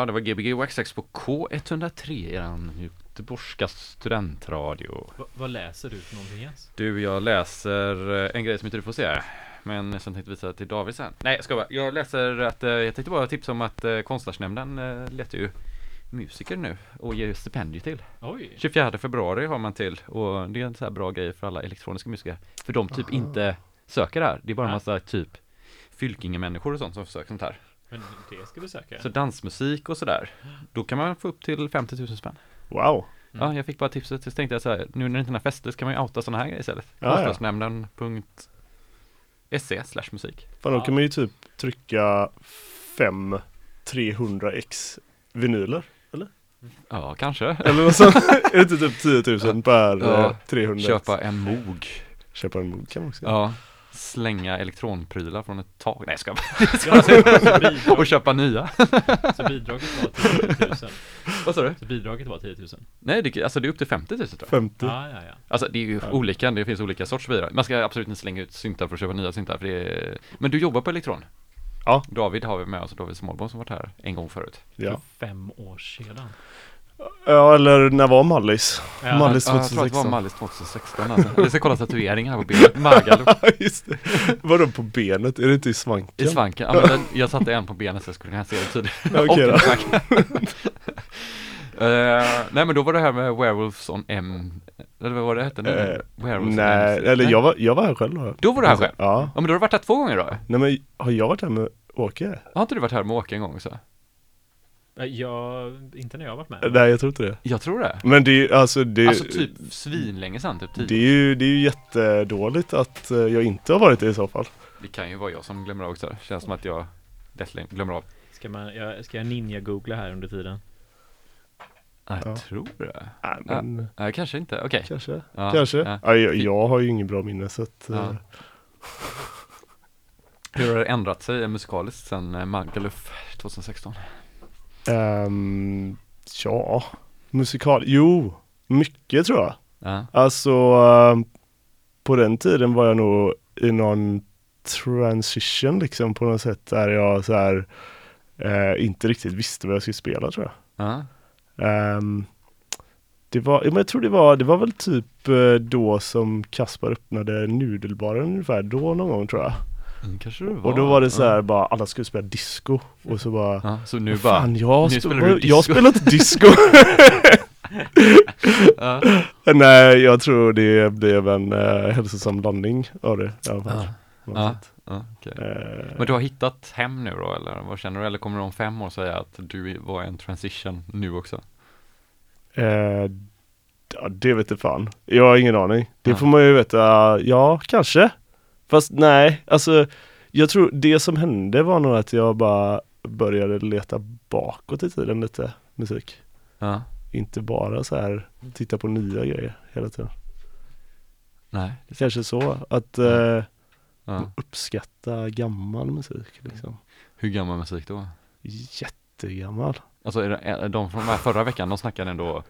Ja, det var Gbg Waxax på K103, eran göteborgska studentradio. Va, vad läser du för någonting Jens? Du, jag läser eh, en grej som inte du får se, men som tänkte visa till David sen. Nej, jag ska bara. Jag läser att, eh, jag tänkte bara tipsa om att eh, Konstnärsnämnden letar ju musiker nu och ger stipendier till. Oj! 24 februari har man till och det är en så här bra grej för alla elektroniska musiker. För de typ Aha. inte söker här. Det är bara en massa typ Fylkinge-människor och sånt som söker sånt här. Men det ska du söka? Så dansmusik och sådär. Då kan man få upp till 50 000 spänn. Wow. Mm. Ja, jag fick bara tipset. Så tänkte jag så här, nu när det inte är några fester så kan man ju outa sådana här grejer istället. Ja, ja. Konstnärsnämnden.se slash musik. Fan, då kan man ju typ trycka fem 300x vinyler. Ja, kanske. Eller vad sånt. är det inte typ 10 000 per Ja. eh, 300 Köpa en Moog. Köpa en mod kan man också Ja. Slänga elektronprylar från ett tag. Nej, jag ska Och köpa nya. så bidraget var 10 000 Vad sa du? Så bidraget var 10 000 Nej, det, alltså det är upp till 50 000 tror jag. 50. Ja, ja, ja Alltså det är ju Ja. olika, det finns olika sorts bidrag. Man ska absolut inte slänga ut syntar för att köpa nya syntar för det är... Men du jobbar på Elektron? Ja. David har vi med oss, David Smålbom som varit här en gång förut. Ja. För fem år sedan ja, eller när var Mallis? Ja, Mallis Ja, jag tror att det var 2016. Mallis 2016 alltså. Vi ska kolla tatueringar här på benet. Magaluf Ja, just det. Vadå på benet? Är det inte i svanken? i svanken. Ja, men den, jag satte en på benet så jag skulle kunna se det tydligt. Ja, okej då. Eh, nej men då var det här med Werewolves on M, eller vad var det hette nu? Werewolves on Nej, eller jag var, jag var här själv då. Då var du här själv? Ja. Ja men då har du varit här två gånger då? Nej men har jag varit här med Åke? Har inte du varit här med Åke en gång också? Jag, inte när jag har varit med Nej jag tror inte det. Jag tror det. Men det är ju alltså det, Alltså typ svinlänge sedan, typ det är ju, det är ju jättedåligt att eh, jag inte har varit det i så fall. Det kan ju vara jag som glömmer av också. Känns som att jag lätt glömmer av. Ska, man, jag, ska jag ninja-googla här under tiden? Jag Ja. tror det. Nej men Nej, kanske inte. Okej. kanske. Ja, kanske. ja. Ja. jag, jag har ju ingen bra minne så att Ja. eh, Hur har det ändrat sig musikaliskt sen eh, Magaluf 2016? Ehm, Ja, musikal. Jo, mycket tror jag. Ja. Alltså ehm, på den tiden var jag nog i någon transition liksom på något sätt där jag så här eh, inte riktigt visste vad jag skulle spela tror jag. Ja. Ehm, det var, men jag tror det var, det var väl typ eh, då som Kaspar öppnade nudelbaren ungefär, då någon gång tror jag. Mm, kanske det var. Och då var det så här Ja. bara, alla skulle spela disco och så bara Ja, så nu "Vad bara. Fan, jag, nu sp- spelar du disco." jag spelar inte disco! Ja. Nej, jag tror det blev en uh, hälsosam blandning av det i alla fall. Ja. Ja. Ja, okej. Eh, Men du har hittat hem nu då eller vad känner du? Eller kommer du om fem år säga att du var en transition nu också? eh, ja, det vet jag fan. Jag har ingen aning. Det Ja. får man ju veta, ja kanske. Fast nej, alltså jag tror det som hände var nog att jag bara började leta bakåt i tiden lite musik. Ja. Inte bara så här titta på nya grejer hela tiden. Nej. det. Kanske så att Ja. eh, Ja. uppskatta gammal musik liksom. Hur gammal musik då? Jättegammal. Alltså är det, är de från förra veckan, de snackade ändå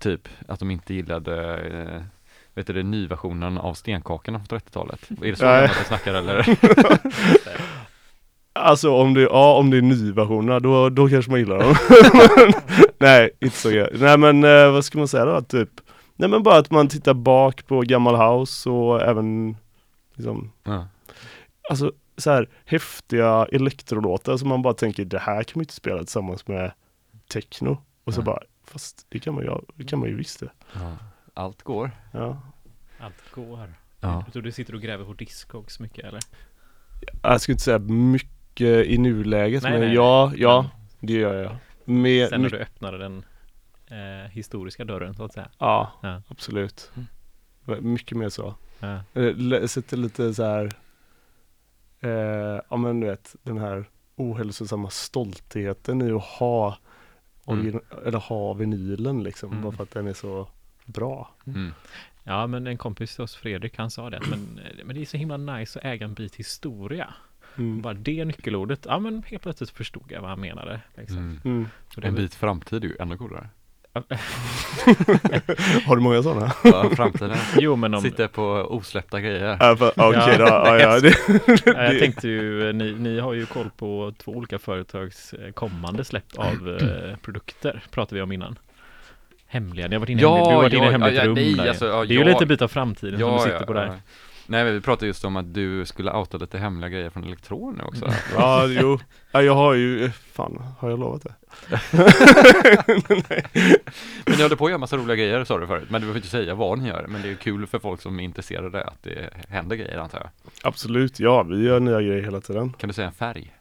typ att de inte gillade eh, Vet du nyversionen av stenkakorna från 30-talet? Är det så Nej. de snackar eller? Alltså om det, ja, om det är nyversionerna då, då kanske man gillar dem. Nej, inte så gött. Nej men eh, vad ska man säga då? Typ, nej men bara att man tittar bak på gammal house och även liksom, Ja. alltså så här häftiga elektrolåtar som man bara tänker det här kan man inte spela tillsammans med techno. Och så Ja. bara, fast det kan man ju, det kan man ju visst det. Ja. Allt går. Ja. Allt går Ja. Jag tror du sitter och gräver på Discogs mycket eller? Jag skulle inte säga mycket i nuläget Nej, men nej, ja, nej. ja det gör jag. Med, Sen när du öppnade den eh, historiska dörren så att säga ja, Ja. absolut. Mm. Mycket mer så. ja. Eh, Sätter lite så här, eh, ja men du vet den här ohälsosamma stoltheten i att ha, origin- eller ha vinylen liksom, Mm. bara för att den är så bra. Mm. Ja, men en kompis till oss, Fredrik, han sa det. Men, eh, men det är så himla nice att äga en bit historia. Mm. Bara det nyckelordet, ja men helt plötsligt förstod jag vad han menade. Liksom. Mm. Det En bit framtid är ju ännu coolare. Har du många sådana? Ja, framtiden. Jo men om, Sitter på osläppta grejer. Ja, för- Okej då, ja, ja, det, Ja, jag tänkte ju, eh, ni, ni har ju koll på två olika företags eh, kommande släpp av produkter, pratade vi om innan. Hemliga, ni har varit inne, Ja, hemligt- du har varit inne i ja, hemligt ja, rum nej, där. alltså, ja, Det är ju lite bit av framtiden som du sitter på där. Nej vi pratade just om att du skulle outa lite hemliga grejer från Elektron nu också. ja, jo. Ja, jag har ju, fan, har jag lovat det? Men ni håller på att göra massa roliga grejer sa du förut, men du behöver inte säga vad ni gör. Men det är kul för folk som är intresserade att det händer grejer antar jag. Absolut, ja, vi gör nya grejer hela tiden. Kan du säga en färg?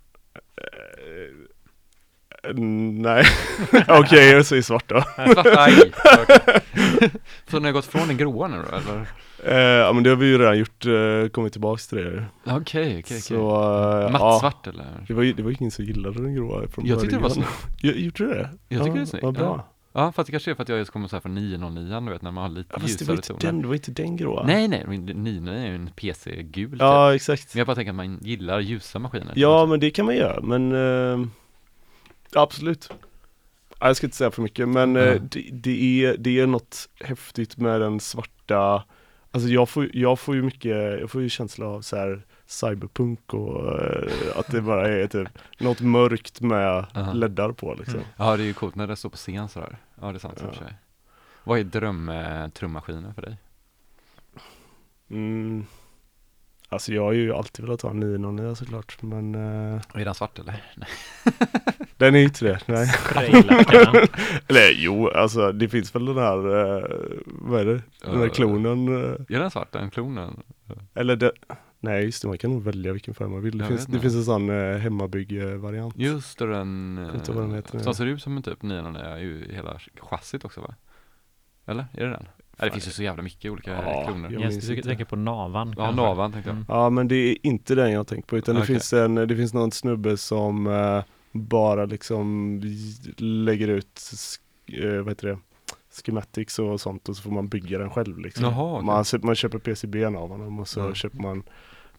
Nej, okej jag säger svart då. Svart, aj! Okej. Så ni har gått från den gråa nu då eller? Eh, ja men det har vi ju redan gjort, eh, kommit tillbaks till det. Okej, okej, okej. Så, eh, ja, Mattsvart eller? det var det var ju ingen som gillade den gråa från Jag tyckte det var snyggt. Jag, gjorde du det? Jag tycker ja, det är snyggt, Vad bra. Ja, fast det kanske är för att jag just kommer så här från 909 du vet när man har lite Ja, fast det ljusare inte toner. den, det var inte den gråa. Nej, nej, men 909 är ju en PC-gul typ. Ja, exakt. Men jag bara tänker att man gillar ljusa maskiner. Ja, men det kan man göra, men eh, absolut. Ja, jag ska inte säga för mycket, men eh, Mm. det, det, är, det är något häftigt med den svarta Alltså jag får, jag får ju mycket, jag får ju känsla av så här cyberpunk och eh, att det bara är typ något mörkt med Aha. leddar på liksom. Mm. Ja, det är ju coolt när det står på scen sådär. Ja, det är sant och för Ja. sig. Vad är drömtrummaskinen för dig? Mm. Alltså jag har ju alltid velat ha en 909 såklart, men eh, Är den svart eller? Nej. den är ju inte det, nej. Eller jo, alltså det finns väl den här, eh, vad är det, den här klonen eh, Är den svart, den klonen? Eller det, nej just det, man kan nog välja vilken färg man vill. Det, finns, det finns en sån eh, hemmabygg-variant. Just det, den, vad den heter som ser ut som en typ 909 är ju hela chassit också va? Eller? Är det den? Det finns ju så jävla mycket olika Ja, kloner. jag du inte. tänker på navan. Ja, kanske? navan tänkte jag. Mm. Ja men det är inte den jag tänkt på utan det Okej. finns en, det finns någon snubbe som eh, bara liksom lägger ut, eh, vad heter det, schematics och sånt och så får man bygga den själv liksom. Jaha, okej. man, man köper PCBn av honom och så Mm. köper man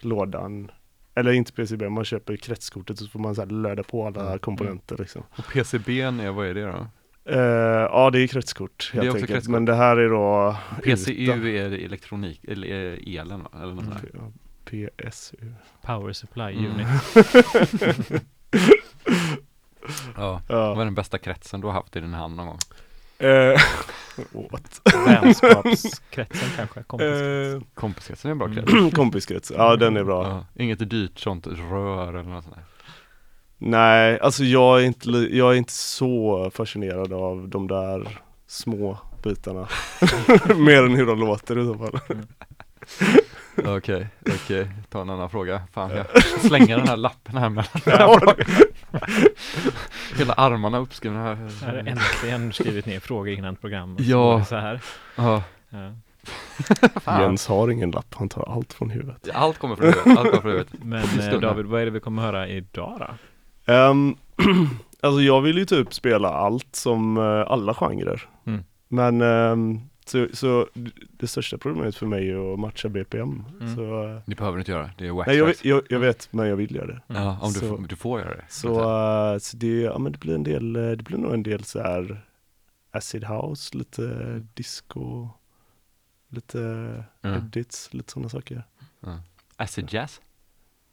lådan eller inte PCB, man köper kretskortet och så får man så här löda på alla komponenter liksom. Och PCBn är, vad är det då? Eh, ja det är kretskort Det är helt också enkelt. kretskort. Men det här är då PCU Uta. är elektronik, eller eh, elen va? Eller något Mm. PSU. Power supply Mm. unit. Ja. Vad är den bästa kretsen du har haft i din hand någon gång? Eh, what? Vänskapskretsen kanske. Kompis. Eh, Kompiskretsen är en bra krets. kompiskrets, ja den är bra. Ja. Inget dyrt sånt rör eller något sånt där. Nej, alltså jag är, inte, jag är inte så fascinerad av de där små bitarna. Mer än hur de låter i så fall. Okej, okej. Ta en annan fråga. Fan, jag slänger den här lappen här mellan Ja. Hela armarna uppskrivna här. Jag har äntligen skrivit ner frågor innan program. Och Ja. så här. Ja. Ja. Jens har ingen lapp, han tar allt från huvudet. Allt kommer från huvudet. Allt kommer från huvudet. Men eh. David, vad är det vi kommer höra idag då? Ehm, alltså jag vill ju typ spela allt som eh, alla genrer. Mm. Men ehm, så, så det största problemet för mig är att matcha BPM. Mm. Så, eh, Det behöver du inte göra. Det är wax nej, jag, jag, jag vet, men jag vill göra det. Ja, om du, Så- får, du får göra det. Så, eh, så det, ja, men det blir en del, det blir nog en del så här acid house, lite disco, lite Mm. edits, lite sådana saker. Acid jazz?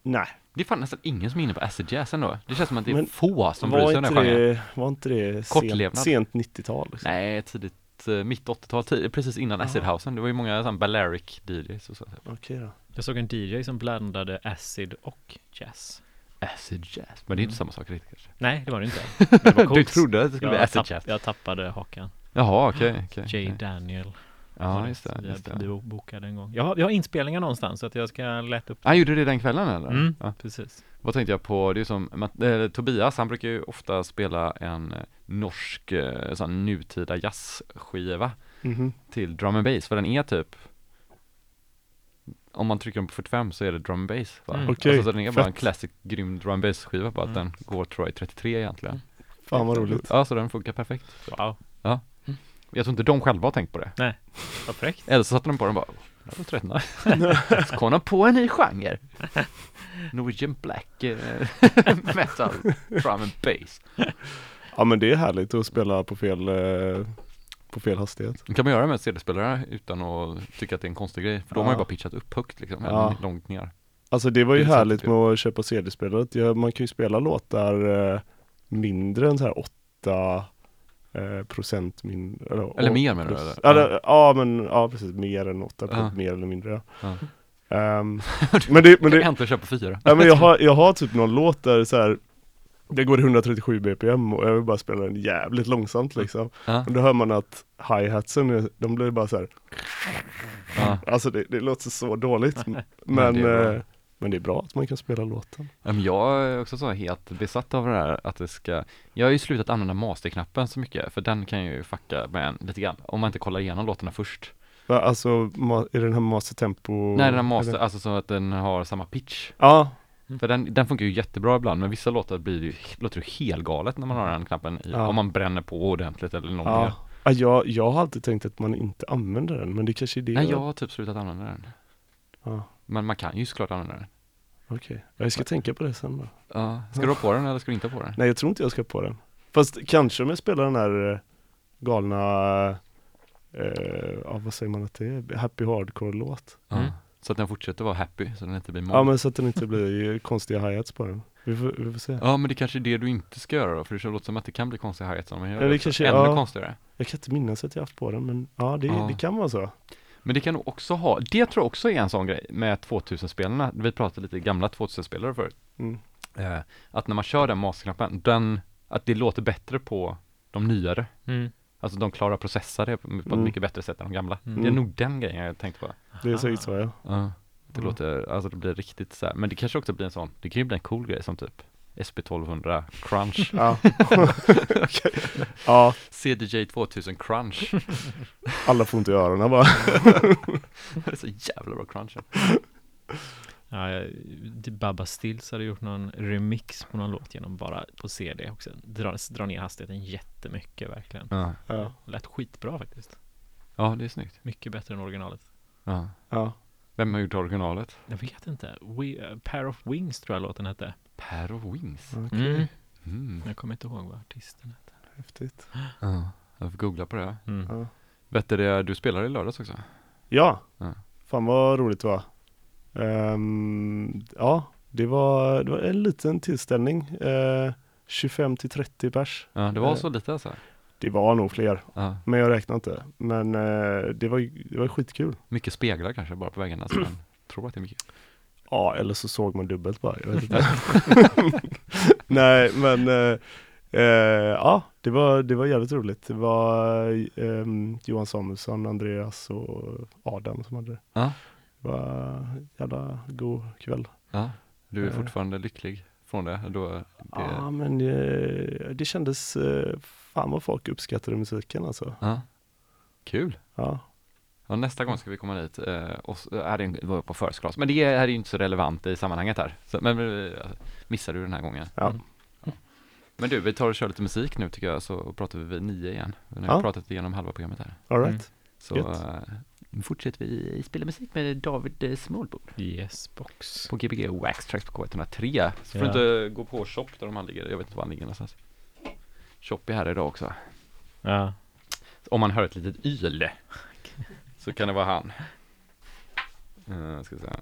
Nej, Det är fan nästan ingen som är inne på acid jazz ändå. Det känns som att det är Men få som bryr sig om den inte, genren. var inte det sent, sent 90-tal? Liksom? Nej, tidigt, eh, mitt 80-tal, tid- precis innan acid housen. Det var ju många sån Balearic DJs och så. Okej då. Jag såg en DJ som blandade acid och jazz. Acid jazz, men det är inte samma sak riktigt kanske. Nej, det var det inte. Det var Du trodde att det skulle bli jag, acid tapp, jazz? jag tappade hakan. Jaha, okej, okej. Jay okej. Daniel. Ja, just det. Just vi det. bokade en gång. Jag har, jag har inspelningar någonstans så att jag ska leta upp. Ah, gjorde du det den kvällen eller? Mm, Ja. precis. Vad tänkte jag på, det är som, eh, Tobias han brukar ju ofta spela en eh, norsk eh, sån nutida jazzskiva Mhm. till drum and bass, för den är typ om man trycker den på 45 så är det drum and bass va? Mm. Okej, alltså, så den är bara en classic grym drum and bass skiva bara att Mm. den går tror jag i 33 egentligen Fan vad roligt. Ja så den funkar perfekt Wow, Jag tror inte de själva har tänkt på det vad fräckt. Eller så satte de på den bara "Oh, Jag var tröttna Så kom de på en ny genre Norwegian black eh, metal drum and bass Ja men det är härligt att spela på fel, eh, på fel hastighet. Kan man göra med CD-spelare utan att tycka att det är en konstig grej? För då har man ju bara pitchat upp högt liksom, Ja. långt ner. Alltså det var ju Det sant, härligt med att köpa CD-spelet. Ja, man kan ju spela låtar eh, mindre än så här 8 eh, procent mindre. Eller, Eller mer menar du, eller? Eller, ja men ja precis, mer än 8 procent, Ja. mer eller mindre. Ja. Ehm, men det, men Kan det, äntligen köpa fyra. ja, men jag, har, jag har typ någon låt där så här det går i 137 bpm och jag vill bara spela den jävligt långsamt liksom. Ja. Och då hör man att hi-hatsen, de blir bara så här. Ja. Alltså det, det låter så dåligt. Men, Men men det är bra att man kan spela låten. Jag är också så helt besatt av det här att det ska Jag har ju slutat använda masterknappen så mycket för den kan ju fucka med en lite grann om man inte kollar igenom låtarna först Va, Alltså, är det den här master tempo? Nej den har master, eller? alltså så att den har samma pitch Ja, För den, den funkar ju jättebra ibland men vissa låtar blir ju, låter det helt galet när man har den knappen i, Ja. om man bränner på ordentligt eller något mer ja. ja jag, jag har alltid tänkt att man inte använder den, men det kanske är det. Nej jag har typ slutat använda den Ja, Men man kan ju såklart använda den okej. Jag ska tänka på det sen då. Ja, ska du ha på den eller ska du inte ha på den? Nej, jag tror inte jag ska på den. Fast kanske om jag spelar den här eh, galna, eh, ja vad säger man att det är? Happy Hardcore-låt. Ja. Mm. Så att den fortsätter vara happy så den inte blir mobb Ja men så att det inte blir konstiga hi-hats på den. Vi får, vi får se. Ja men det kanske är det du inte ska göra då, för det låter som att det kan bli konstiga hi-hats om man gör Ja, det också. kanske- Ännu ja. konstigare Jag kan inte minnas att jag haft på den men ja det, Ja. det kan vara så. Men det kan nog också ha, det tror jag också är en sån grej med 2000-spelarna, vi pratade lite gamla 2000-spelare förut, Mm. eh, att när man kör den masterknappen, den, att det låter bättre på de nyare, Mm. alltså de klarar att processa det på ett Mm. mycket bättre sätt än de gamla. Mm. Det är nog den grejen jag tänkte på. Det är säkert så ja. Ja, det Ja. låter, alltså det blir riktigt så här. men det kanske också blir en sån, det kan ju bli en cool grej som typ SP1200 Crunch, Ja. Ja, CDJ 2000 Crunch, alla får inte i öronen bara. det är så jävla bra crunch. Ja, Babba Stills hade gjort någon remix på någon låt genom bara på CD också. Dra, dra ner hastigheten jättemycket verkligen. Ja. Ja. Lät skitbra faktiskt. ja, det är snyggt. Mycket bättre än originalet. Ja. Ja. Vem har gjort originalet? Jag vet inte. We, uh, Pair of Wings tror jag låten hette. Per of Wings. Okej, Mm. Mm. Jag kommer inte ihåg vad artisten hette. häftigt. Ja, jag får googla på det. Mm. Ja. Vet du det, du spelar i lördags också? Ja, Ja. fan vad roligt det var. Ehm, ja, det var, det var en liten tillställning. Uh, 25 till 30 pers. Ja, det var Eh. så lite alltså? Det var nog fler, Ja. men jag räknar inte. Men eh, det, var, det var skitkul. Mycket speglar kanske bara på väggarna så man tror att det är mycket. Ja, eller så såg man dubbelt bara. Jag vet inte. Nej, men eh, eh, ja, det var, det var jävligt roligt. Det var ehm, Johan Samuelsson, Andreas och Adam som hade det. Ja. Det var en jävla god kväll. Ja, du är Eh. fortfarande lycklig från det? Då, det... Ja, men eh, det kändes, eh, fan vad folk uppskattade musiken alltså. Ja. Kul! Ja, Ja, nästa gång ska vi komma dit eh, och s- är det var på first class. Men det är, ju inte så relevant i sammanhanget här. Så, men eh, missar du den här gången? ja. Mm. Men du, vi tar och kör lite musik nu tycker jag, så pratar vi vid nio igen. Nu har Ja. vi pratat igenom halva programmet här. all right. Mm. Så eh, nu fortsätter vi spela musik med David eh, Smallbord Yes box. på Gbg Wax Tracks på K103. Så får Ja. du inte gå på Shop där de här ligger, jag vet inte var han ligger någonstans. Shop är här idag också. Ja. Om man hör ett litet yl så kan det vara han. Uh, ska säga.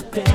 such a.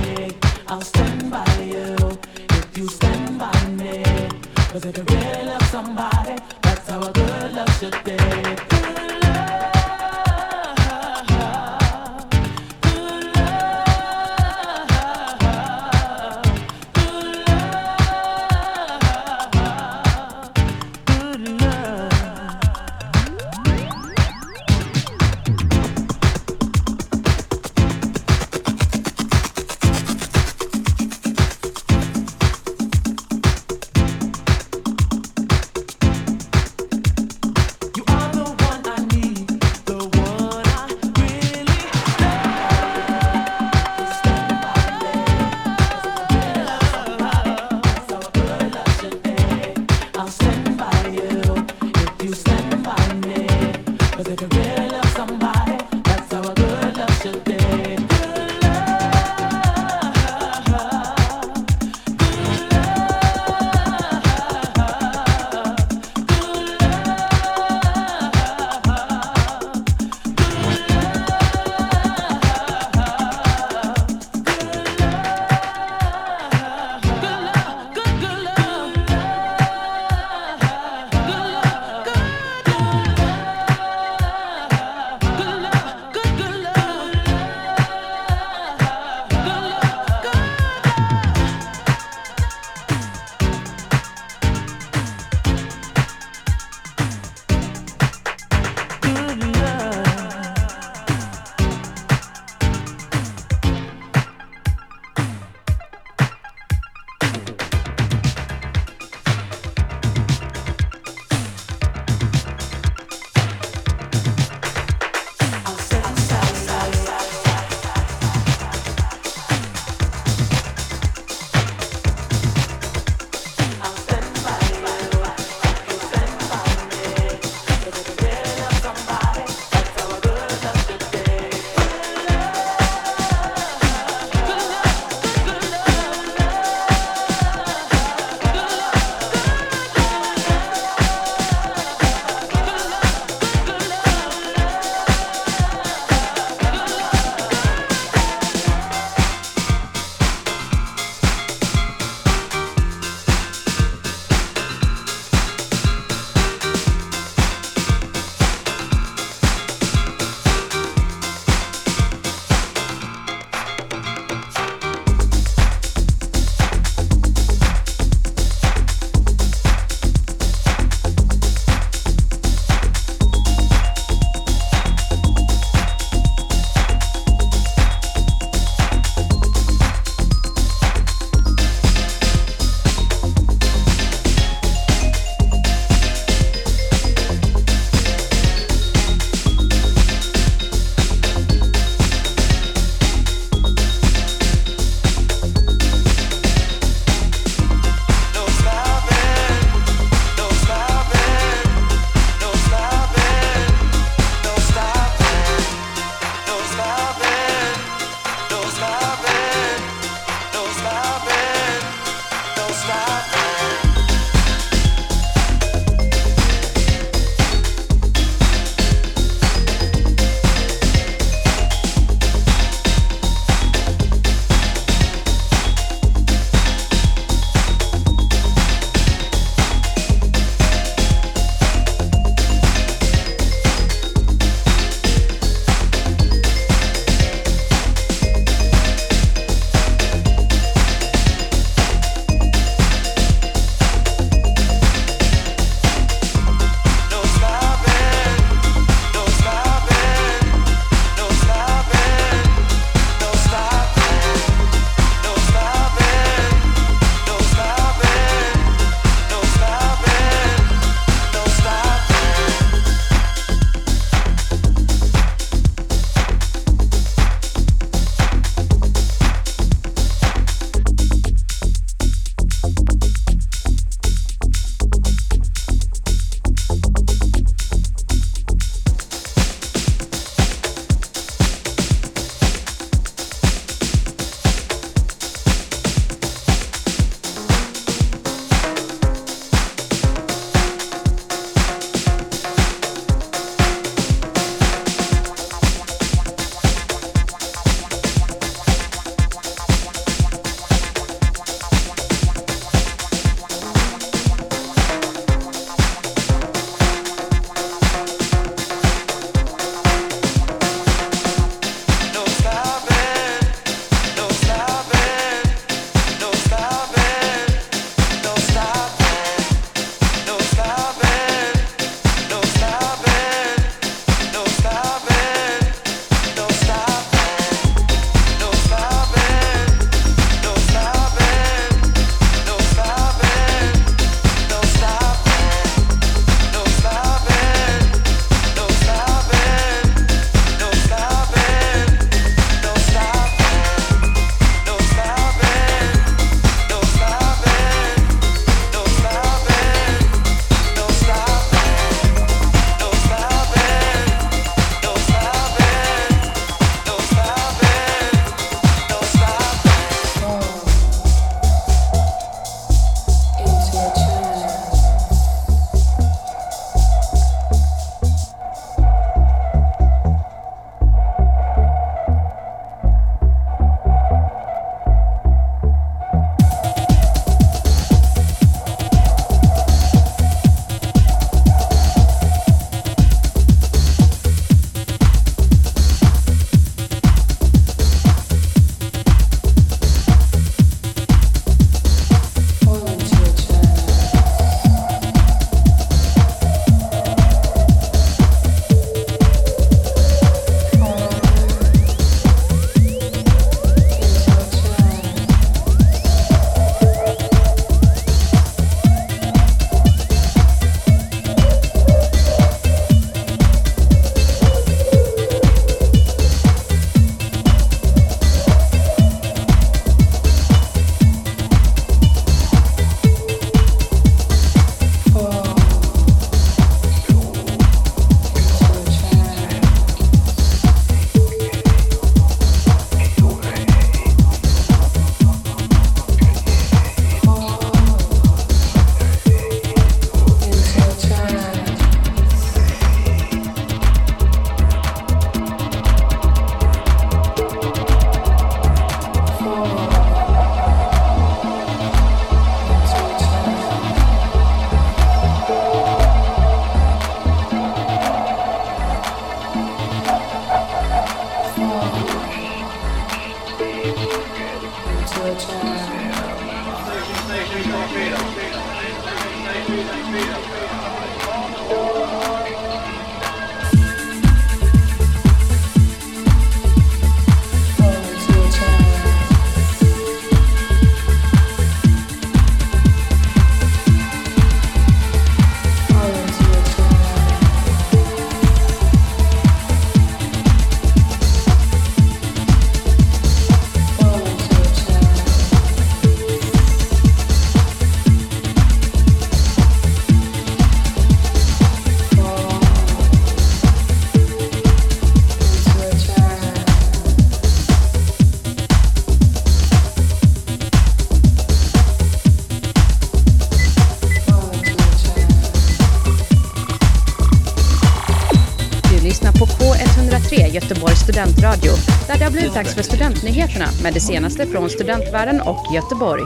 det dags för studentnyheterna med det senaste från studentvärlden och Göteborg.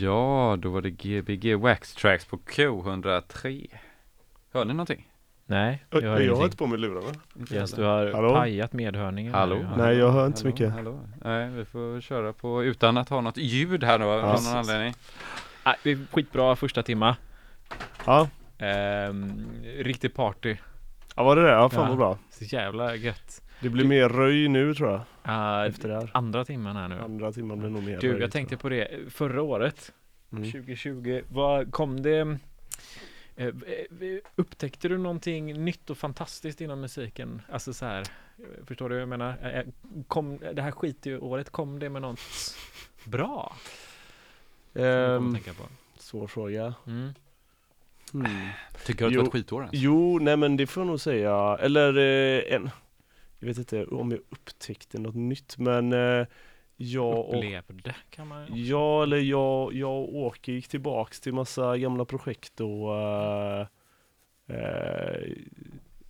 Ja, då var det Gbg Wax Tracks på K103. Hör ni någonting? Nej, jag hör Jag har inte på mig lurarna. Jens, du har Hallå? pajat medhörningen. Hallå? nu. Nej, jag hör inte så hallå, mycket. Hallå? Nej, vi får köra på utan att ha något ljud här då, av Ja. någon anledning. Är skitbra första timma. Ja, Ehm, riktig party. Ja var det det? Ja, fan Ja. vad bra. Så jävla gött. Det blir mer röj nu tror jag. Uh, Efter det här. andra timmen här nu. Andra timmen blir nog mer Du, röj, jag tänkte på det förra året, jag. Mm. 2020, vad kom det eh, eh, Upptäckte du någonting nytt och fantastiskt inom musiken? Alltså så här, eh, förstår du vad jag menar? Kom, det här skit i året, kom det med något bra? Du att tänka på? svår fråga. Mm. Hmm. Tycker du att det Jo. var ett skitår ens? Jo, nej men det får jag nog säga. Eller eh, en, jag vet inte om jag upptäckte något nytt men eh, jag och Upplevde kan man Ja, eller jag, jag och Åke gick tillbaks till massa gamla projekt och eh, eh,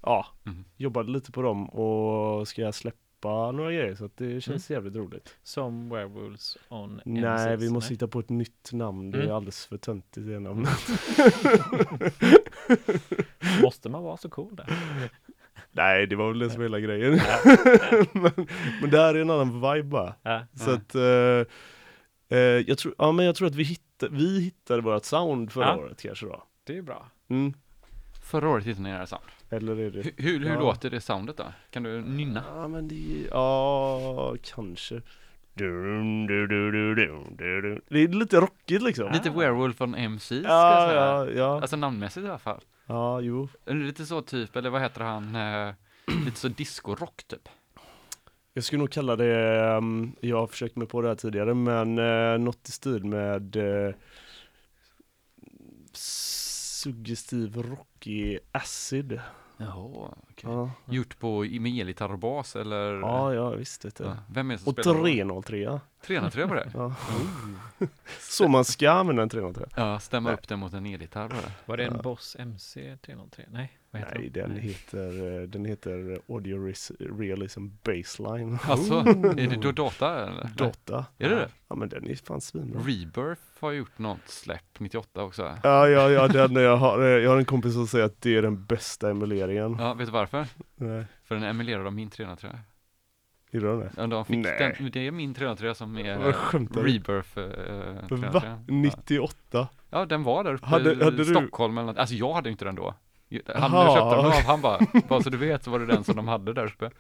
ja, Mhm. jobbade lite på dem och ska släppa några grejer så att det känns jävligt roligt. Som Werewolves on Nej, MCs, vi måste nej? hitta på ett nytt namn. Det är Mm. alldeles för töntigt det namnet. Måste man vara så cool där? Nej, det var väl det som hela grejen. men, men det här är en annan vibe bara. Ja. Så att eh, eh, jag, tror, ja, men jag tror att vi, hitta, vi hittade vårt sound förra Ja. året kanske då. Det är bra. Mm. Förra året hittade ni era sound. Eller är det? Hur, hur, hur Ja. låter det soundet då? Kan du nynna? Ja men det, ja kanske. Det är lite rockigt liksom. Lite Werewolf on MC ska jag Ja, säga. ja, ja. Alltså namnmässigt i alla fall. Ja, jo. Lite så typ, eller vad heter han? Eh, lite så disco-rock typ. Jag skulle nog kalla det, um, jag har försökt mig på det här tidigare, men uh, något i stil med uh, suggestiv rockig acid. Jaha, okej. Ja. Gjort på med elgitarr och bas eller? ja, ja visst vet du. Ja. Vem är det som Och spelar? 303. 303 på det? Ja. Så man ska använda en 303. Ja, stämma Nej. upp den mot en elgitarr bara. Var det en Ja. Boss MC 303? Nej, vad heter Nej, de? den heter, eh, den heter Audio Realism Baseline. Alltså, är det då data eller? Dota. Är det det? Ja men den är fan svinbra. Rebirth har gjort något släpp 98 också. Ja, ja, ja, den jag har, eh, jag har en kompis som säger att det är den bästa emuleringen. Ja, vet du varför? Nej, För den emulerar av min 303. gjorde den det? Ja, de fick Nej. den, det är min 303 som är? Rebirth 303. Va? 98? Ja, den var där uppe Hade- i hade du- Stockholm eller något. Alltså jag hade inte den då. Han Aha. köpte den av, han bara, bara så du vet så var det den som de hade där uppe.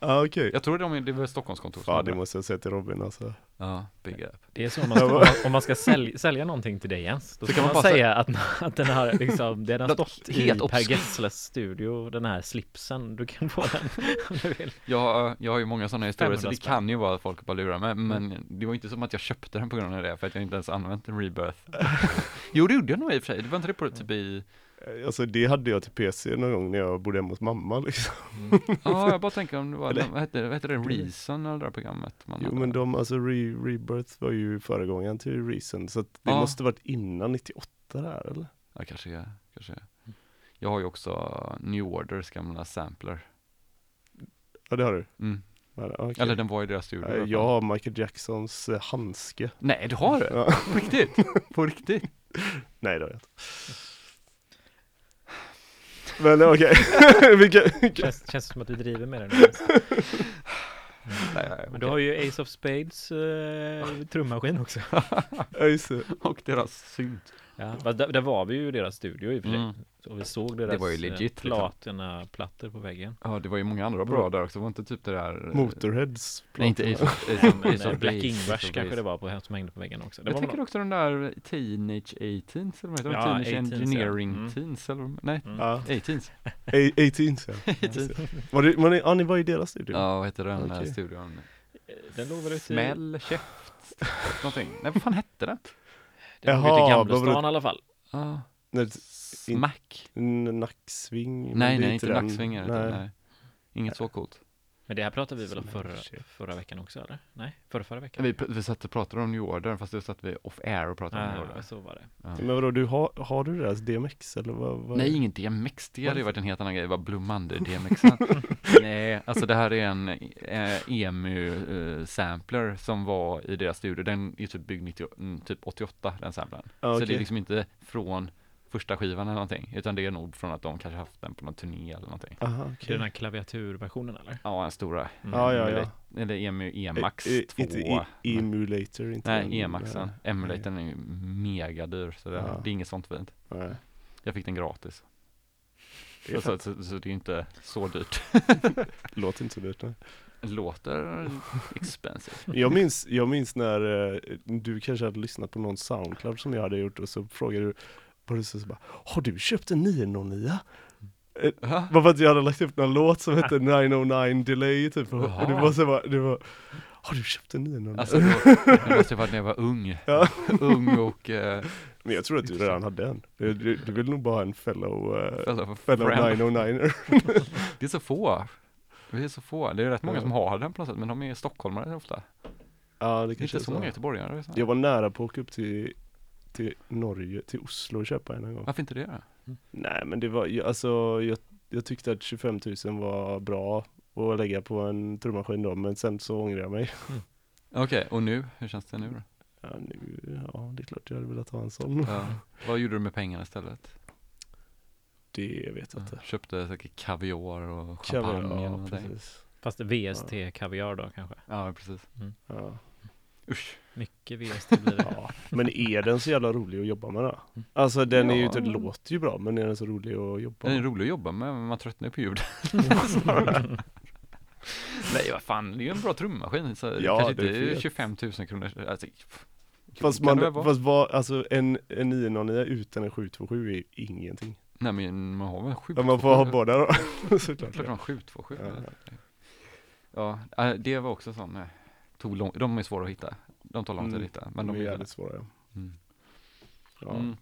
Ja okej. Jag tror de, det var Stockholmskontor Ja det måste jag säga till Robin alltså. Ja, big up. Det är så om man ska, om man ska sälja, sälja någonting till dig Jens, då Så ska kan man man, bara säga att, att den har liksom, den har stått i helt Per. Gessles studio, den här slipsen, du kan få den om du vill. Jag, jag har ju många sådana historier så 500 det spänn. kan ju vara att folk bara lurar mig Men det var inte som att jag köpte den på grund av det för att jag inte ens använt en rebirth Jo det gjorde jag nog i och för sig, det var inte det på typ i Alltså det hade jag till PC någon gång när jag bodde hemma hos mamma liksom. Ja jag bara tänker om det var, Eller- vad hette, vad hette det, Reason eller det där programmet? Man Jo hade? men de, alltså Re Rebirth var ju föregångaren till Reason så att det Ja. måste varit innan 98 där eller? Ja kanske är, kanske är. Jag har ju också New Orders gamla sampler Ja det har du? mm. Ja, okej. Eller den var i deras studio Eh. Jag har Michael Jacksons eh, handske. Nej du har det? Ja. På riktigt? På riktigt? Nej det har jag inte. Men okej, Vilka- Känns, känns som att du driver med den. Nej, nej, Men du har ju Ace of Spades eh, trummaskin också. Ja just det. Och deras synt Ja, fast där, där var vi ju i deras studio i och för sig. Mm. Så vi såg deras var ju eh, legit, liksom. platina-plattor på väggen. Ja det var ju många andra bra där också, var inte typ det där eh, Motorheads. Nej inte Ace of, Ace of, Men, Ace eh, of Black of kanske det var på, som hängde på väggen också. Det Jag var tänker också den där Teenage 18s eller vad heter? Ja, Teenage 18s, ja. Engineering Mm. Teens eller nej, Mm. Ja, 18s. 18 ja. 18s. Var det, var ni, ja ni var i deras studio? Ja vad heter den Okej. okay. studion? Eh, Den låg väl ute i Smäll, käft, någonting. Nej vad fan hette den? Den låg ute Jaha, i vad var Gamlestan det- i alla fall. Ja, Nej, Smack? nacksving? Nej det nej inte nacksvingar Nej. nej. Inget så coolt. Men det här pratade vi väl om förra, förra veckan också eller? Nej, förra, förra veckan? Vi, vi satt och pratade om New Order, fast då satt vi off air och pratade om New Ah, Order. så var det. Ja. Men vadå, du har, har du deras DMX eller vad? vad Nej, ingen DMX, det hade ju varit en helt annan grej, vad Blue Monday DMX Nej, alltså det här är en eh, EMU-sampler som var i deras studio, den är typ byggd 90, mm, typ 88, den samplern. Ja, Så okej. det är liksom inte från första skivan eller någonting, utan det är nog från att de kanske haft den på någon turné eller någonting. Aha, Det är okej. den här klaviaturversionen eller? Ja, den stora. Mm. Ja, ja, ja. Eller EMU EMAX Eh, eh, 2. Inte e- emulator, inte Nej, en- EMAXen. Emulatorn är ju mega dyr, så det, Ja. det är inget sånt fint. Nej. Jag fick den gratis. Det är Så, så, så det är inte så dyrt. Låter inte så dyrt. Nej. Låter expensive. Jag minns, jag minns när eh, du kanske hade lyssnat på någon Soundcloud som jag hade gjort och så frågade du var det så, så bara, Har du köpt en 909? Ja. Bara för att jag hade lagt upp någon låt som hette 909 Delay typ och, du Jaha. var så bara, du var, Har du köpt en 909? Alltså, det måste ju varit när jag var ung. Ja. Ung och uh, Men jag tror att du redan hade en. Du, du, du vill nog bara ha en fellow, uh, fellow fellow friend. 909er. Det är så få. Det är så få. Det är rätt många som har den på något sätt, men de är stockholmare ofta. Ja det Det kanske inte är så många göteborgare. så. Jag var nära på att åka upp till, till Norge, till Oslo och köpa en en gång. Varför inte det då? Nej men det var, alltså jag, jag tyckte att 25 000 var bra att lägga på en trummaskin då, men sen så ångrade jag mig. Okej, och nu? Hur känns det nu då? Ja, nu, ja det är klart jag hade velat ha en sån. Ja. Vad gjorde du med pengarna istället? Det vet jag inte. Köpte säkert kaviar och Kaviar, champagne eller ja, någonting. precis. Fast VST kaviar då kanske? Ja, precis. Ja. Usch. Mycket VST blir det. ja. Men är den så jävla rolig att jobba med då? Alltså den är ju, Ja. det låter ju bra, men är den så rolig att jobba Den är med? rolig att jobba med, men man tröttnar ju på ljud. Nej, vad fan, det är ju en bra trummaskin. Så Ja, kanske det är inte fet. 25 000 kronor. Alltså, Fast, man, fast vad, alltså en, en 909 utan en 727 är ingenting. Nej, men man har väl 7 Ja, man får ha båda då. Såklart. Klart man har 727. Ja. Ja, äh, det var också sån, eh, tog lång, de är svåra att hitta. De tar lång tid att Mm, hitta, men de De är jävligt svåra. mm. Ja. Mm.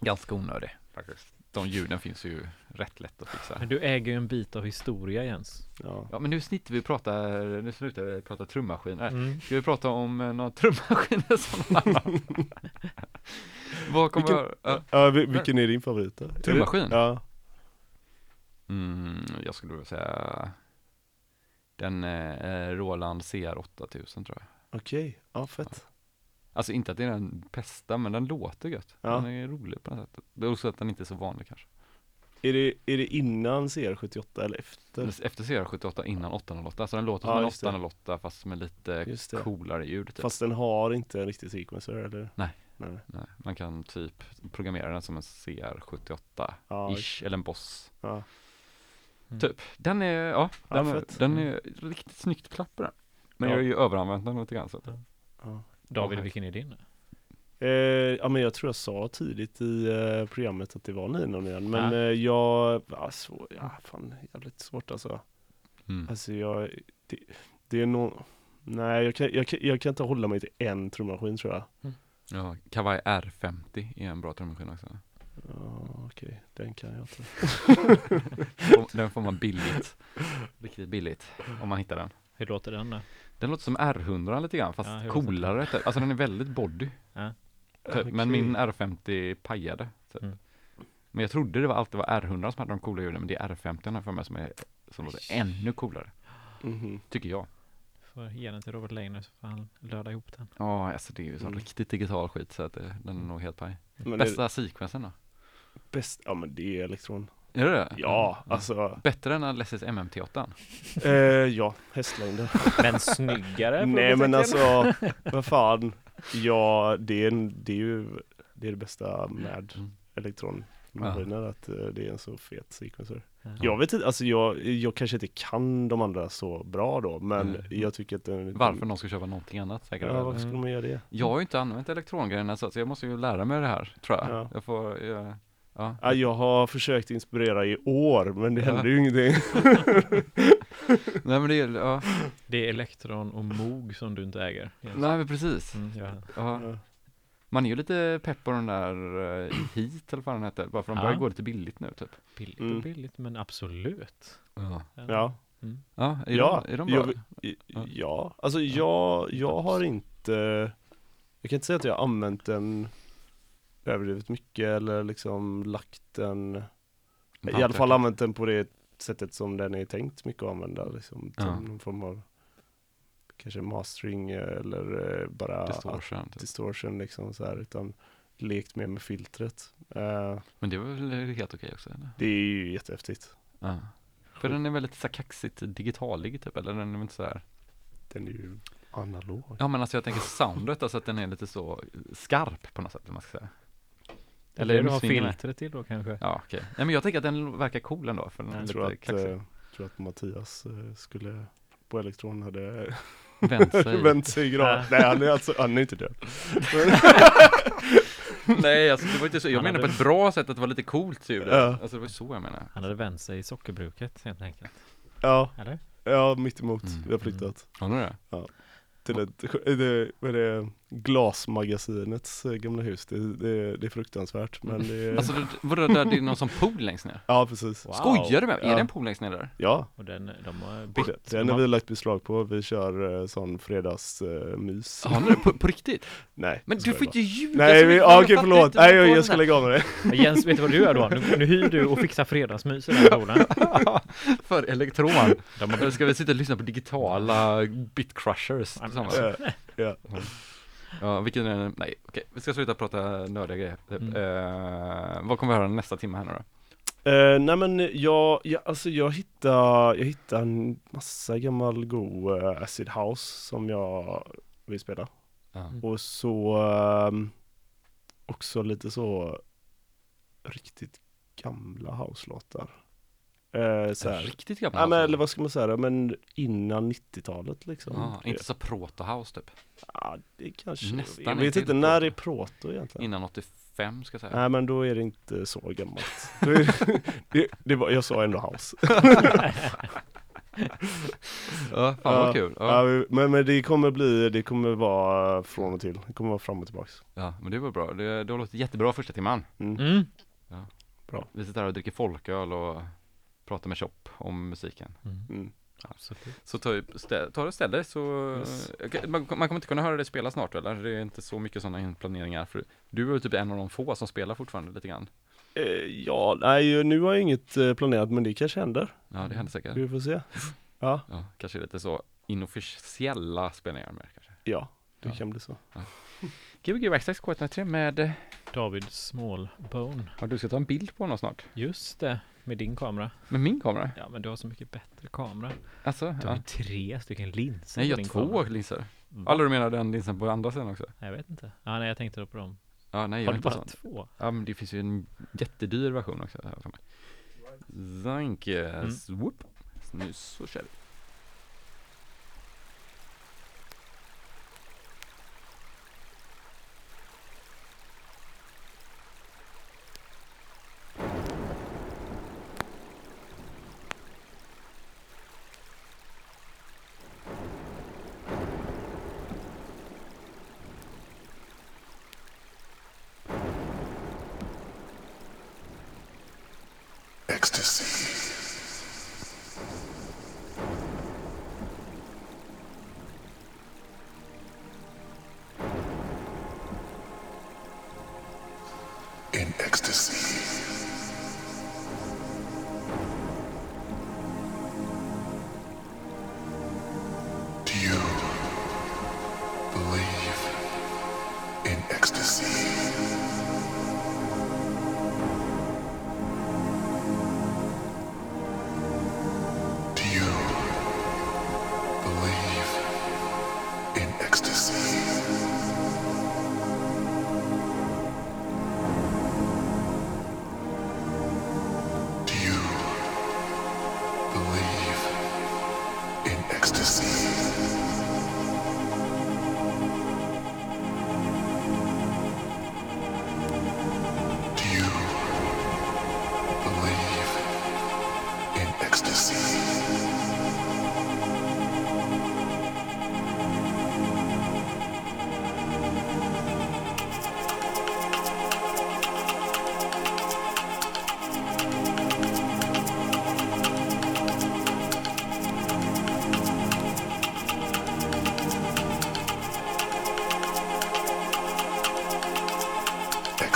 Ganska onödig faktiskt. De ljuden finns ju rätt lätt att fixa. Men du äger ju en bit av historia Jens. Ja. Ja men nu snittar vi prata, nu slutar vi prata trummaskiner. Mm. Ska vi prata om eh, några trummaskiner som någon annan? Vad kommer Vilken- jag, Ja, vil- vilken är din favorit då? Trummaskin? Ja. mm, jag skulle vilja säga den eh, Roland CR 8000 tror jag. Okej, ja fett. Alltså inte att det är den bästa, men den låter gött. Ja. Den är rolig på något sätt. Det är också att den inte är så vanlig kanske. Är det, är det innan CR78 eller efter? Efter CR78 innan 808, så den låter Ja, som en just det. 808 fast med lite coolare ljud. Typ. Fast den har inte en riktig sequencer eller? Nej. Nej. Nej, man kan typ programmera den som en CR78-ish, Ja, eller en Boss. ja. Mm. Typ. Den är, ja, den, är, fett. den är riktigt snyggt klapp på den. Men Ja. jag har ju överanvänt den lite grann så att, ja. David, Ja. vilken är din? Eh, ja men jag tror jag sa tidigt i eh, programmet att det var 909 men eh, jag, ja, svår, ja fan jävligt svårt alltså. mm. Alltså jag, det, det är nog, nej jag kan, jag, kan, jag kan inte hålla mig till en trummaskin tror jag. ja, Kawai R50 är en bra trummaskin också. Ja okej, den kan jag inte. Den får man billigt. Riktigt billigt. Om man hittar den. Hur låter den då? Den låter som R100 lite grann, fast Ja, coolare. typ. Alltså den är väldigt body. Ja. Typ. Men min R50 pajade. Typ. Mm. Men jag trodde det var alltid var R100 som hade de coola ljuden, men det är R50 för mig som, är, som låter ännu coolare. Mhm. Tycker jag. Får ge den till Robert Leiner så får han löda ihop den. Ja, alltså det är ju så Mm. riktigt digital skit så att det, den är nog helt paj. Bästa sequensen då? det bäst, ja men det är elektron. Är det det? Ja, Mm. alltså, Bättre än Alesis MMT8? eh, ja, hästlängder. Men snyggare? Nej men alltså, vad fan. Ja, det är, det är ju det, är det bästa med Mm. elektronmaskiner, att eh, det är en så fet sequencer. Ja. Jag vet inte, alltså jag, jag kanske inte kan de andra så bra då, men Mm. jag tycker att den, Varför någon ska köpa någonting annat säkert? Ja, varför skulle man göra det? Jag har ju inte använt elektrongrejerna så att jag måste ju lära mig det här, tror jag. Ja. Jag får, jag, ja. Ja, jag har försökt inspirera i år, men det Ja. händer ju ingenting. Nej men det är, ja. Det är Elektron och Moog som du inte äger. Nej men precis. Mm, ja. Ja. Man är ju lite pepp på den där uh, Heat eller vad den heter, bara för de Ja. börjar gå lite billigt nu typ. Billigt Mm. och billigt, men absolut. Ja. Ja, Ja, är, Ja, de, är de bra? jag, ja, alltså jag, jag har inte Jag kan inte säga att jag har använt den överdrivet mycket eller liksom lagt den I alla fall använt den på det sättet som den är tänkt mycket att använda liksom, Ja. någon form av Kanske mastering eller eh, bara Distortion, typ. distortion liksom så här utan lekt mer med filtret Eh, Men det var väl helt okej också? Eller? Det är ju jättehäftigt Ja. För den är väldigt så här kaxigt digitalig typ, eller den är inte så här Den är ju analog Ja men alltså jag tänker soundet, alltså att den är lite så skarp på något sätt, man ska säga Eller du har filtret till då kanske? Ja okej, nej men jag tänker att den verkar cool ändå, för den Jag tror att, kaxig eh, tror att Mattias eh, skulle på elektron hade Vänt sig vänt sig i grav. Nej han är alltså, han är inte död. Nej alltså det var inte så, jag Han menar på ett bra sätt att det var lite coolt typ Ja. Alltså det var ju så jag menar Han hade vänt sig i sockerbruket helt enkelt. Ja, Eller? ja mitt emot. Mm, Vi har flyttat Har du det? till ett, det, vad är det, glasmagasinets eh, gamla hus. Det, det, det är fruktansvärt men det är, Alltså det, vadå, där det är någon som pool längst ner? ja precis. Wow. Skojar du med mig? Är Ja. det en pool längst ner där? Ja, Och den, de har det, bytt. den de har har- vi lagt beslag på. Vi kör eh, sån fredagsmys. Har ni det på, på riktigt? Nej. Men du får inte ljuga Nej, så vi, okej fattar förlåt. inte Nej, jag, jag ska lägga av med det. Jens, vet du vad du gör då? Nu, nu hyr du och fixar fredagsmys i den poolen. För elektron. De har ska vi sitta och lyssna på digitala bitcrushers tillsammans? Ja, ja. Ja, vilken är den? Nej, okej, vi ska sluta prata nördiga grejer. typ. Mm. Eh, vad kommer vi höra nästa timme här nu då? Eh, nej men jag, jag, alltså jag hittade, jag hittade en massa gammal god eh, acid house som jag vill spela. Ja. Och så ehm, också lite så riktigt gamla house-låtar. Eh, så här. Riktigt gamla Ja men eller vad ska man säga men innan 90-talet liksom. Ja, inte så proto-house typ. Ja, det kanske, Nästan jag vet inte när är proto egentligen? Innan 85 ska jag säga. Nej men då är det inte så gammalt. Det, det, det var, jag sa ändå house. Ja, fan vad kul. Ja. Ja, men, men det kommer bli, det kommer vara från och till. Det kommer vara fram och tillbaks. ja, men det var bra. Det, det har låtit jättebra första timman. Mm. Mm. Vi sitter här och dricker folköl och pratar med Chop om musiken. Mm. Mm. Absolut. Så ta, stä- ta och ställ dig så, Yes. Okej, man, man kommer inte kunna höra dig spela snart eller? Det är inte så mycket sådana inplaneringar för du är ju typ en av de få som spelar fortfarande lite grann. Eh, ja, nej nu har jag inget eh, planerat men det kanske händer. Ja, det händer säkert. Vi får se. Ja, Ja, kanske lite så inofficiella spelningar med kanske. ja det Ja. kan bli så. Gbg Waxtax K103 med, David Smallbone. ja du ska ta en bild på honom snart. Just det, med din kamera. Med min kamera? Ja, men du har så mycket bättre kamera. Alltså, Du har ja. tre stycken linser Nej, jag har två kamera. linser. Va? Eller du menar den linsen på andra sidan också? Jag vet inte. Ja, nej, jag tänkte då på dem. Ja, nej, jag Har du bara sån. två? Ja, men det finns ju en jättedyr version också. Här för mig. You. Mm. Whoop. Nu så kör vi.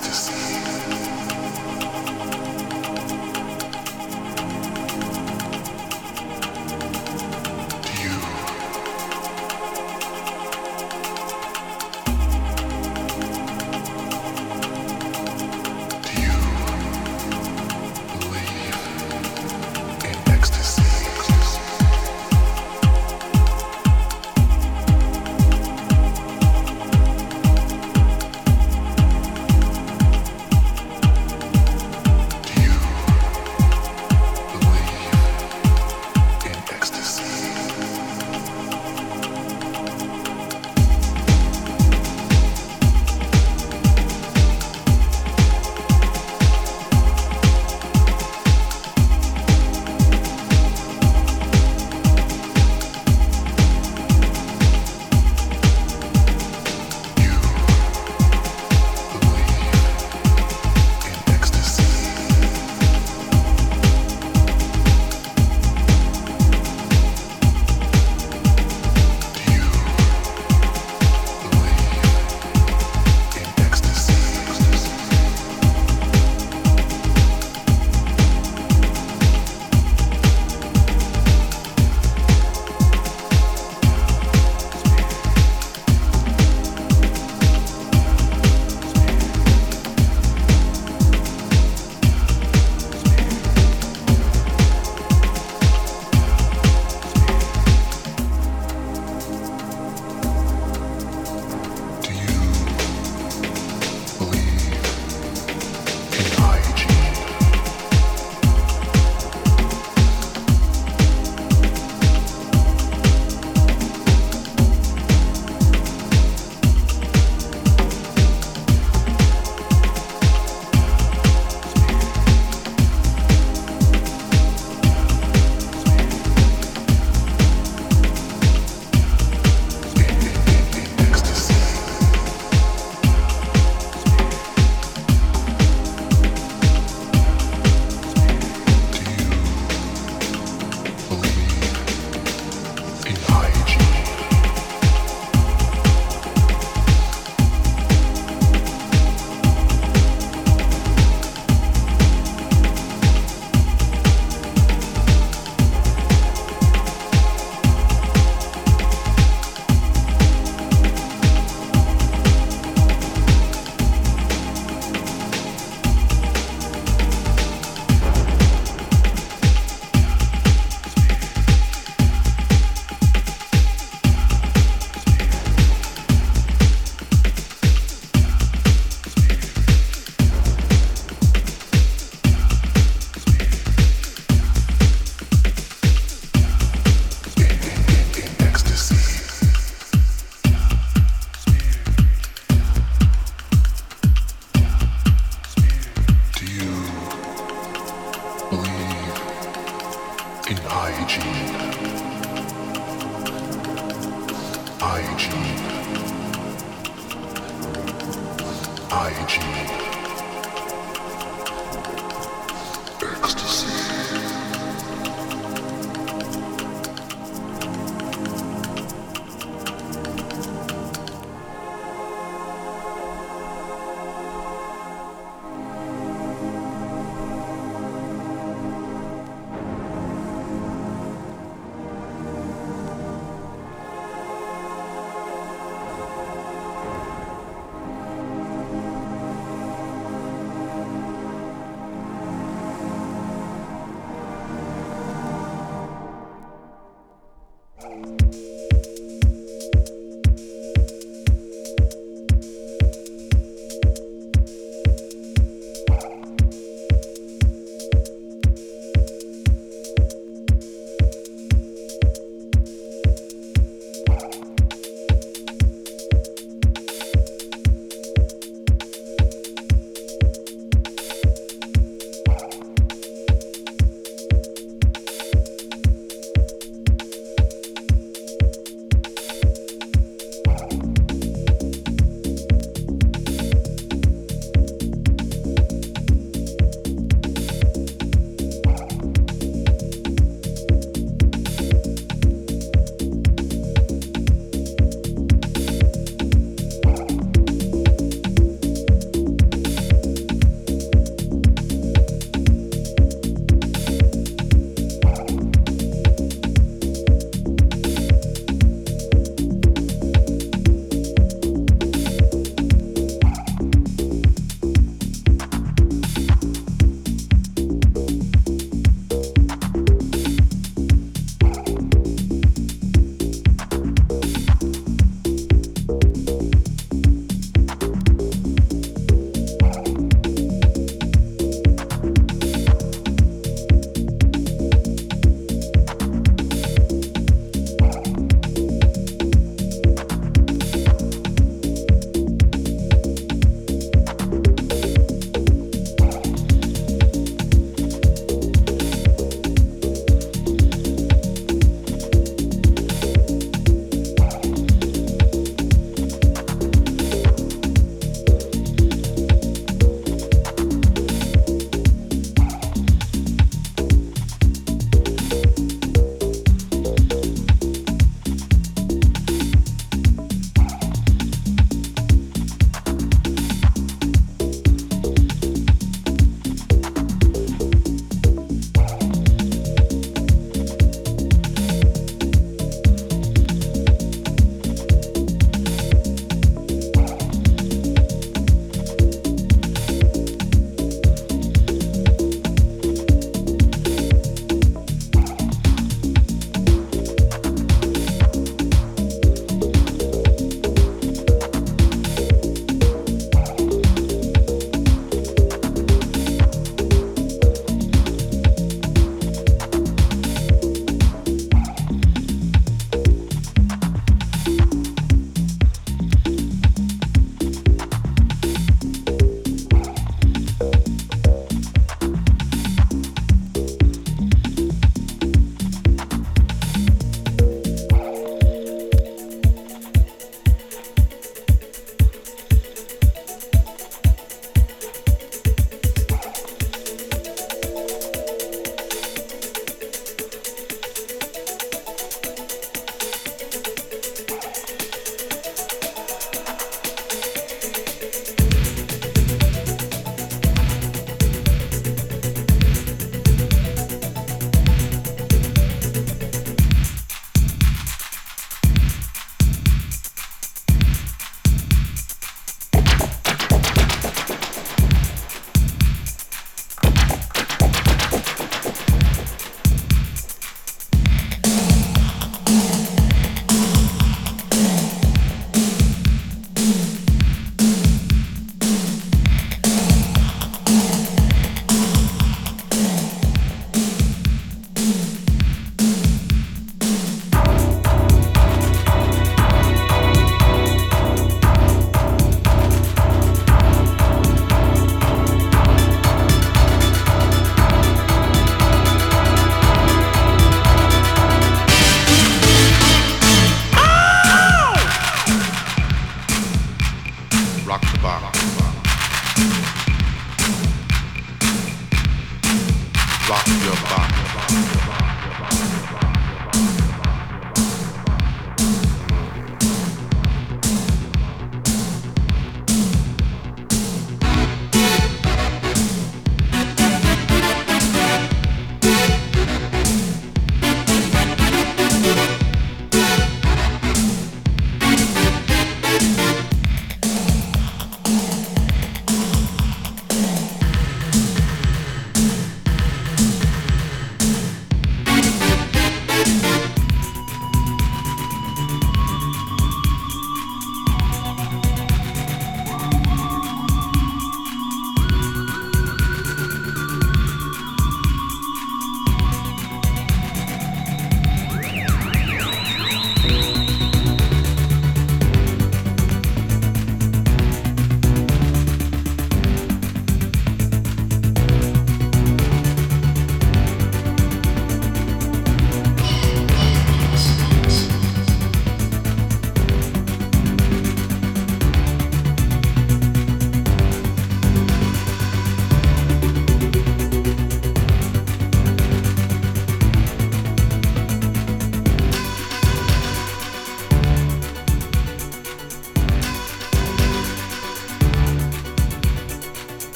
kısıtlıyorsun.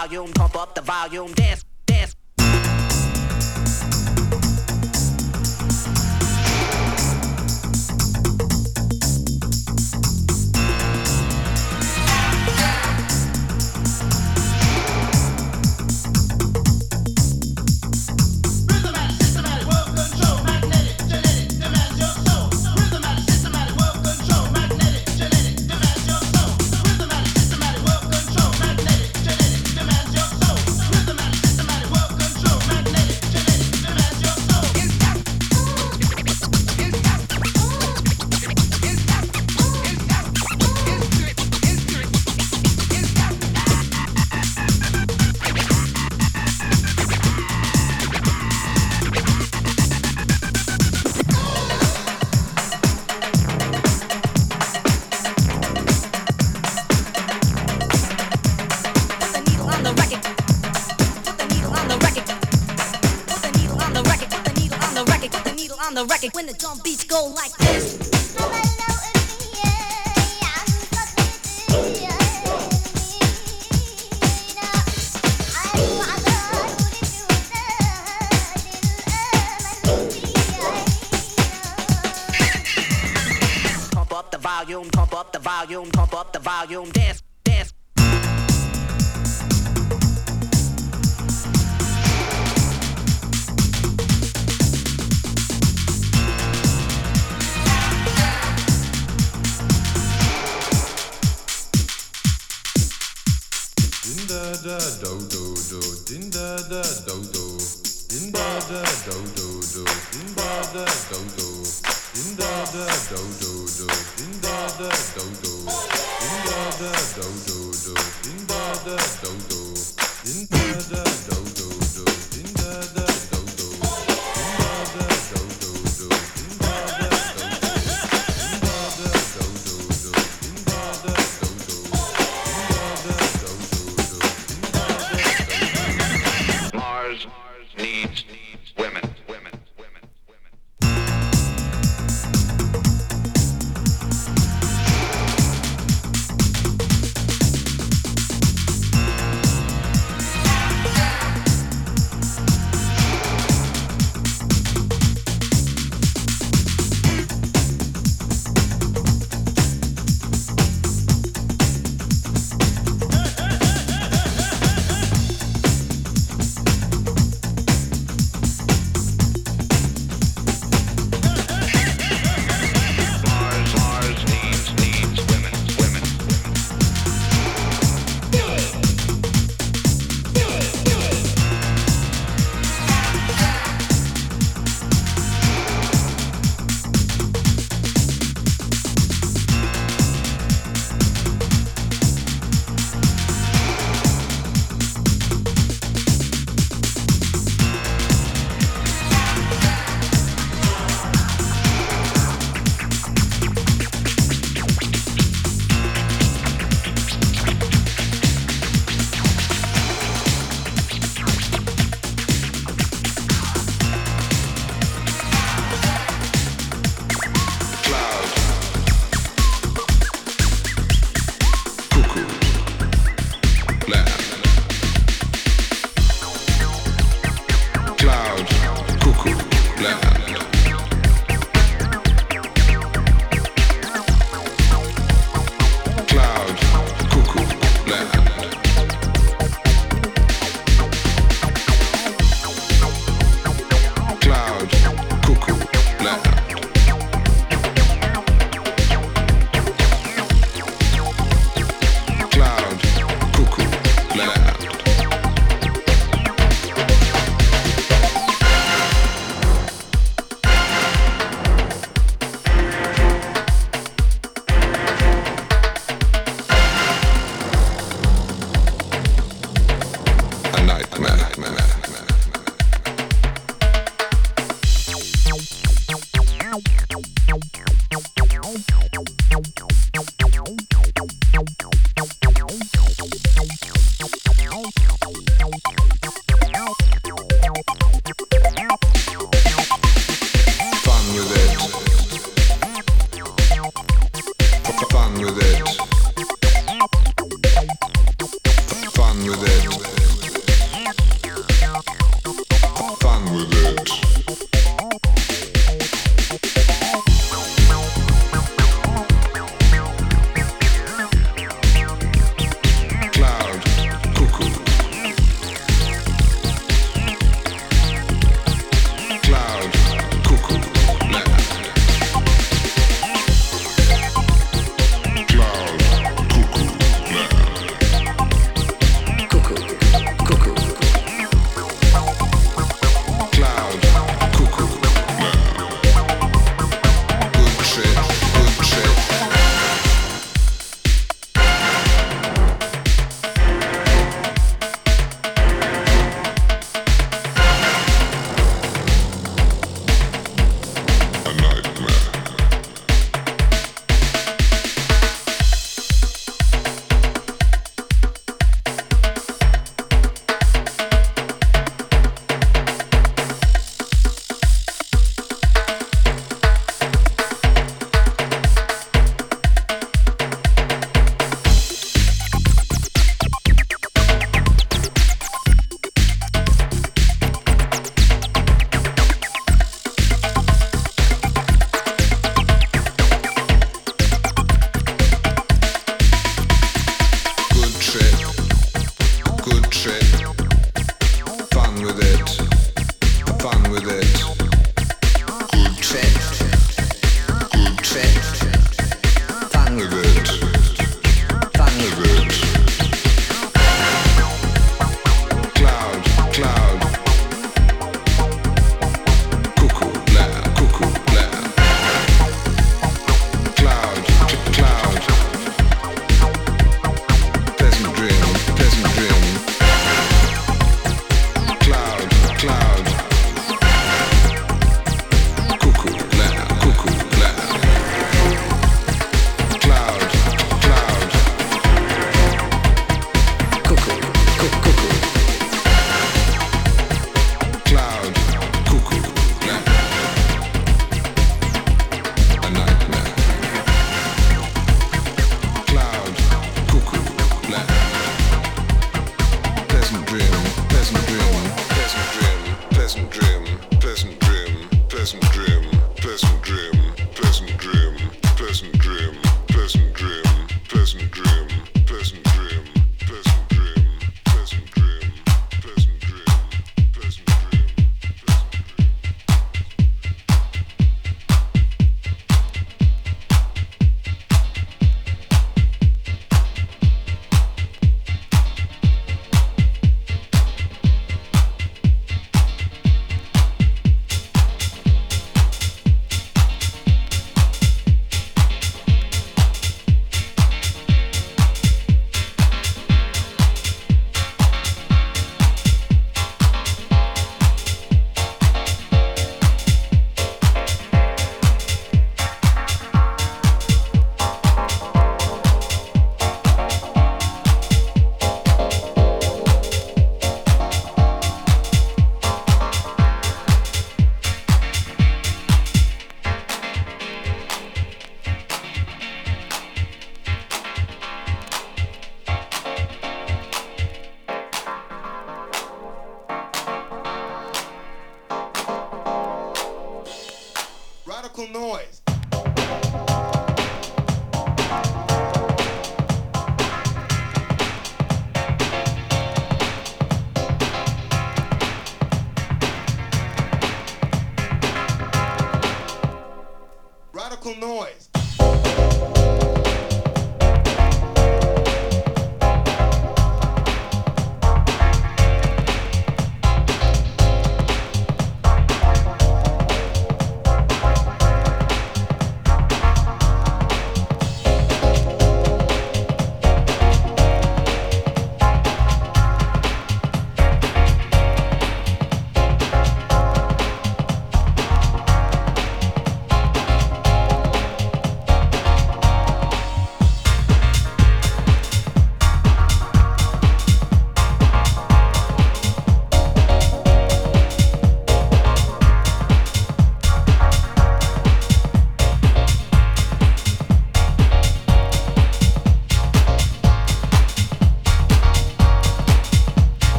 volume, pump up the volume. Damn. it when the drum beats go like